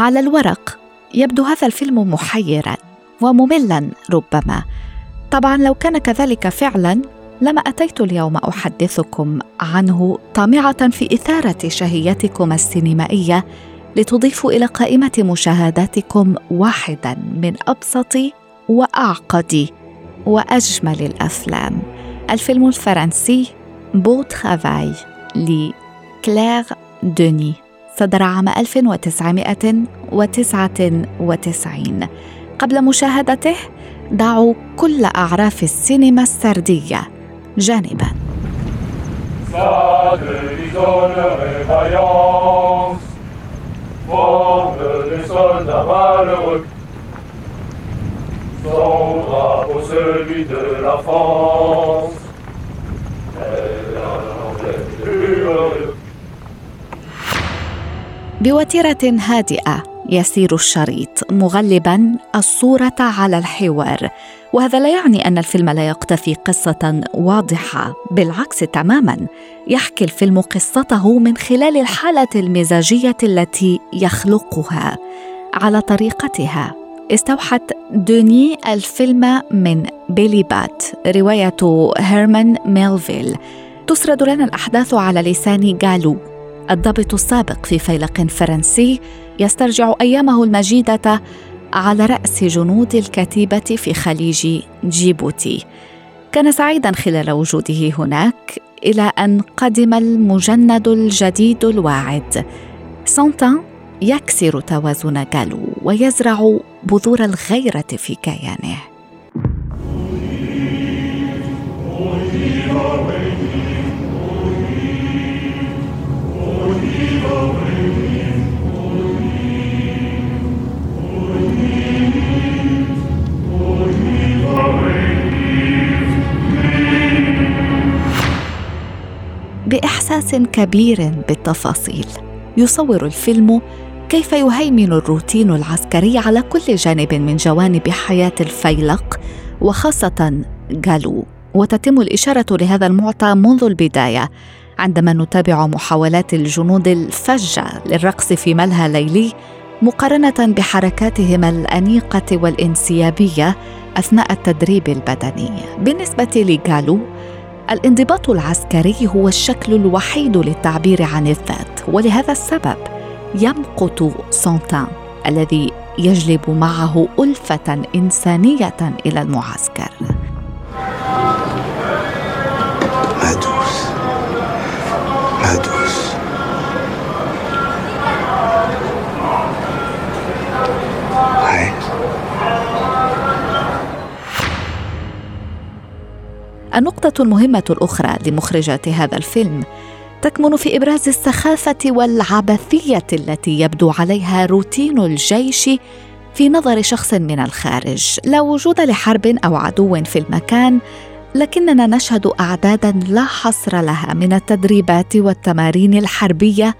على الورق. يبدو هذا الفيلم محيرا ومملا ربما. طبعا لو كان كذلك فعلا لما أتيت اليوم أحدثكم عنه طامعة في إثارة شهيتكم السينمائية لتضيفوا إلى قائمة مشاهداتكم واحدا من أبسط وأعقد وأجمل الأفلام. الفيلم الفرنسي Beau travail لكلير دوني. صدر عام 1999 قبل مشاهدته ضعوا كل أعراف السينما السردية. جانبا. Celui de la France. بوتيرة هادئة يسير الشريط مغلبا الصورة على الحوار وهذا لا يعني أن الفيلم لا يقتفي قصة واضحة بالعكس تماما. يحكي الفيلم قصته من خلال الحالة المزاجية التي يخلقها. على طريقتها استوحت دوني الفيلم من بيلي بات رواية هيرمان ميلفيل. تسرد لنا الأحداث على لسان جالو. الضابط السابق في فيلق فرنسي يسترجع أيامه المجيدة على رأس جنود الكتيبة في خليج جيبوتي. كان سعيدا خلال وجوده هناك إلى أن قدم المجند الجديد الواعد. سانتان يكسر توازن جالو ويزرع بذور الغيرة في كيانه. كبير بالتفاصيل. يصور الفيلم كيف يهيمن الروتين العسكري على كل جانب من جوانب حياة الفيلق وخاصة جالو. وتتم الإشارة لهذا المعطى منذ البداية عندما نتابع محاولات الجنود الفجة للرقص في ملهى ليلي مقارنة بحركاتهم الأنيقة والانسيابية أثناء التدريب البدني. بالنسبة لجالو الانضباط العسكري هو الشكل الوحيد للتعبير عن الذات ولهذا السبب يمقت سانتان الذي يجلب معه ألفة إنسانية إلى المعسكر. النقطة المهمة الأخرى لمخرجة هذا الفيلم. تكمن في إبراز السخافة والعبثية التي يبدو عليها روتين الجيش في نظر شخص من الخارج. لا وجود لحرب أو عدو في المكان لكننا نشهد أعدادا لا حصر لها من التدريبات والتمارين الحربية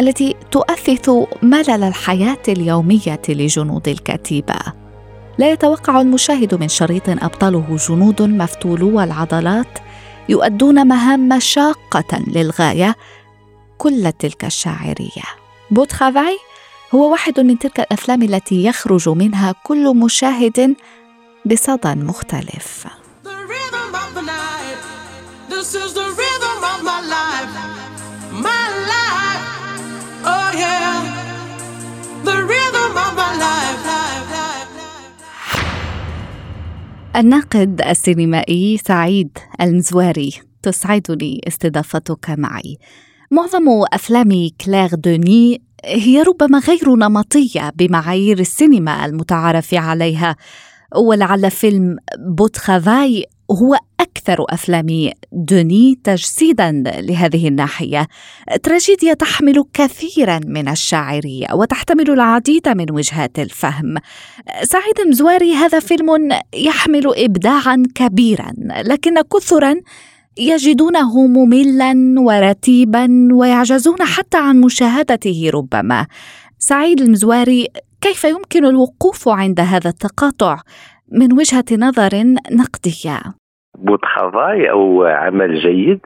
التي تؤثث ملل الحياة اليومية لجنود الكتيبة. لا يتوقع المشاهد من شريط ابطاله جنود مفتولو العضلات يؤدون مهام شاقة للغاية كل تلك الشاعرية. بوتخافاي هو واحد من تلك الأفلام التي يخرج منها كل مشاهد بصدى مختلف. The الناقد السينمائي سعيد المزواري تسعدني استضافتك معي. معظم أفلام كلير دوني هي ربما غير نمطية بمعايير السينما المتعارف عليها ولعل فيلم fr: Beau travail هو أكثر أفلام دوني تجسيدا لهذه الناحية. تراجيديا تحمل كثيرا من الشاعرية وتحتمل العديد من وجهات الفهم. سعيد المزواري هذا فيلم يحمل إبداعا كبيرا لكن كثرا يجدونه مملا ورتيبا ويعجزون حتى عن مشاهدته ربما. سعيد المزواري كيف يمكن الوقوف عند هذا التقاطع؟ من وجهة نظر نقدية بوتخافاي أو عمل جيد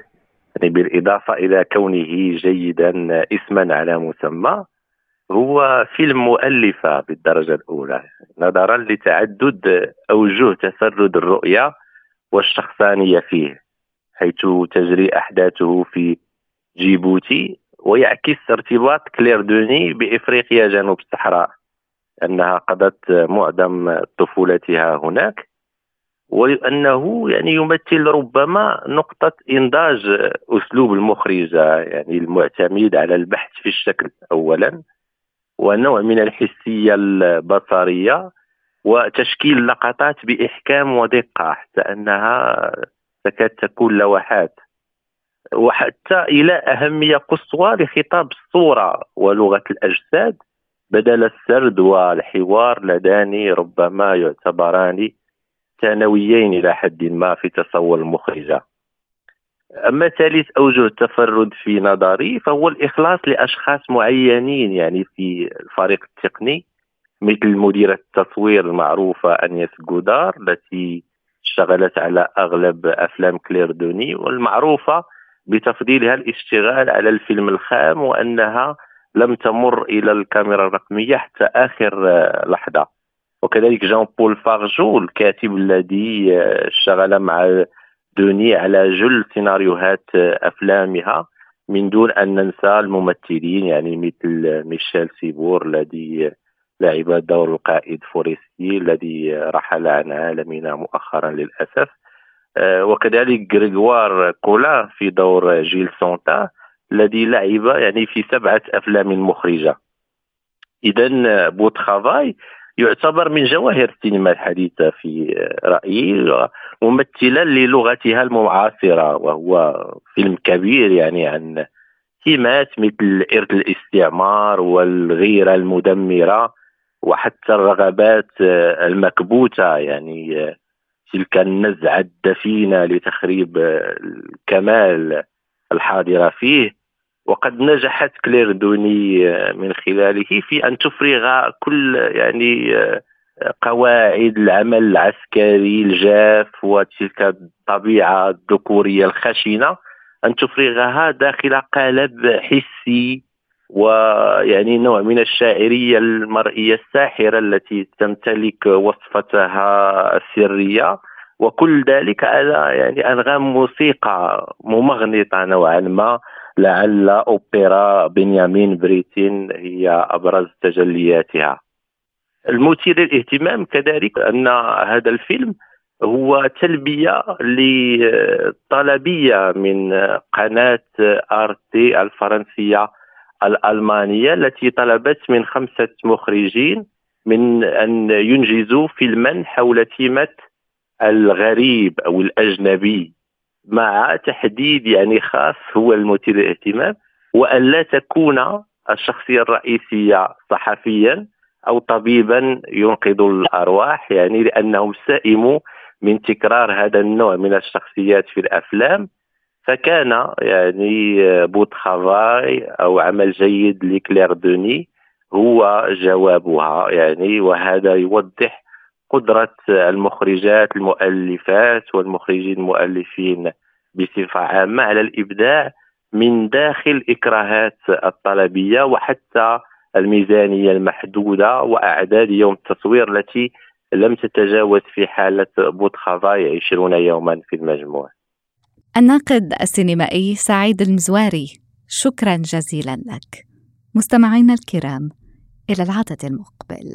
يعني بالإضافة إلى كونه جيدا اسما على مسمى هو فيلم مؤلفة بالدرجة الأولى نظرا لتعدد أوجه تفرد الرؤية والشخصانية فيه حيث تجري أحداثه في جيبوتي ويعكس ارتباط كلير دوني بإفريقيا جنوب الصحراء أنها قضت معظم طفولتها هناك. وأنه يعني يمثل ربما نقطة إنضاج أسلوب المخرجة يعني المعتمد على البحث في الشكل أولا ونوع من الحسية البصرية وتشكيل لقطات بإحكام ودقة حتى أنها تكاد تكون لوحات. وحتى إلى أهمية قصوى لخطاب الصورة ولغة الأجساد بدل السرد والحوار لدان ربما يعتبران ثانويين إلى حد ما في تصور المخرجة أما ثالث أوجه التفرد في نظري فهو الإخلاص لأشخاص معينين يعني في الفريق التقني مثل مديرة التصوير المعروفة أنييس جودار التي اشتغلت على أغلب أفلام كلير دوني والمعروفة بتفضيلها الاشتغال على الفيلم الخام وأنها لم تمر إلى الكاميرا الرقمية حتى آخر لحظة. وكذلك جان بول فارجو الكاتب الذي آه، اشتغل مع دوني على جل سيناريوهات آه، أفلامها من دون أن ننسى الممثلين يعني مثل ميشيل سيبور الذي لعب دور القائد فوريستي الذي رحل عن عالمنا مؤخرا للأسف. وكذلك غريغوار كولان في دور جيل سونتان الذي لعب يعني في سبعة أفلام مخرجة. إذا Beau travail يعتبر من جواهر السينما الحديثة في رأيي ممثلا للغتها المعاصرة وهو فيلم كبير يعني عن سمات مثل إرث الاستعمار والغيرة المدمرة وحتى الرغبات المكبوتة يعني تلك النزعة الدفينة لتخريب الكمال الحاضرة فيه. وقد نجحت كلير دوني آه، من خلاله في أن تفرغ كل يعني آه، قواعد العمل العسكري الجاف وتلك الطبيعة الذكورية الخشنة أن تفرغها داخل قالب حسي ويعني نوع من الشاعرية المرئية الساحرة التي تمتلك وصفتها السرية. وكل ذلك على يعني أنغام موسيقى ممغنطة نوعا ما. لعل أوبرا بنيامين بريتين هي أبرز تجلياتها. المثير للاهتمام كذلك أن هذا الفيلم هو تلبية لطلبية من قناة ارتي الفرنسية الألمانية التي طلبت من خمسة مخرجين من أن ينجزوا فيلما حول تيمة الغريب أو الأجنبي. مع تحديد يعني خاص هو المثير للاهتمام وأن لا تكون الشخصية الرئيسية صحفيا أو طبيبا ينقذ الأرواح يعني لأنهم سئموا من تكرار هذا النوع من الشخصيات في الأفلام. فكان يعني Beau travail أو عمل جيد لكلير دوني هو جوابها يعني وهذا يوضح قدرة المخرجات المؤلفات والمخرجين المؤلفين بصفة عامة على الإبداع من داخل إكراهات الطلبية وحتى الميزانية المحدودة وأعداد يوم التصوير التي لم تتجاوز في حالة بوتخافاي 20 يوما في المجموع. الناقد السينمائي سعيد المزواري شكرا جزيلا لك. مستمعينا الكرام إلى العدد المقبل.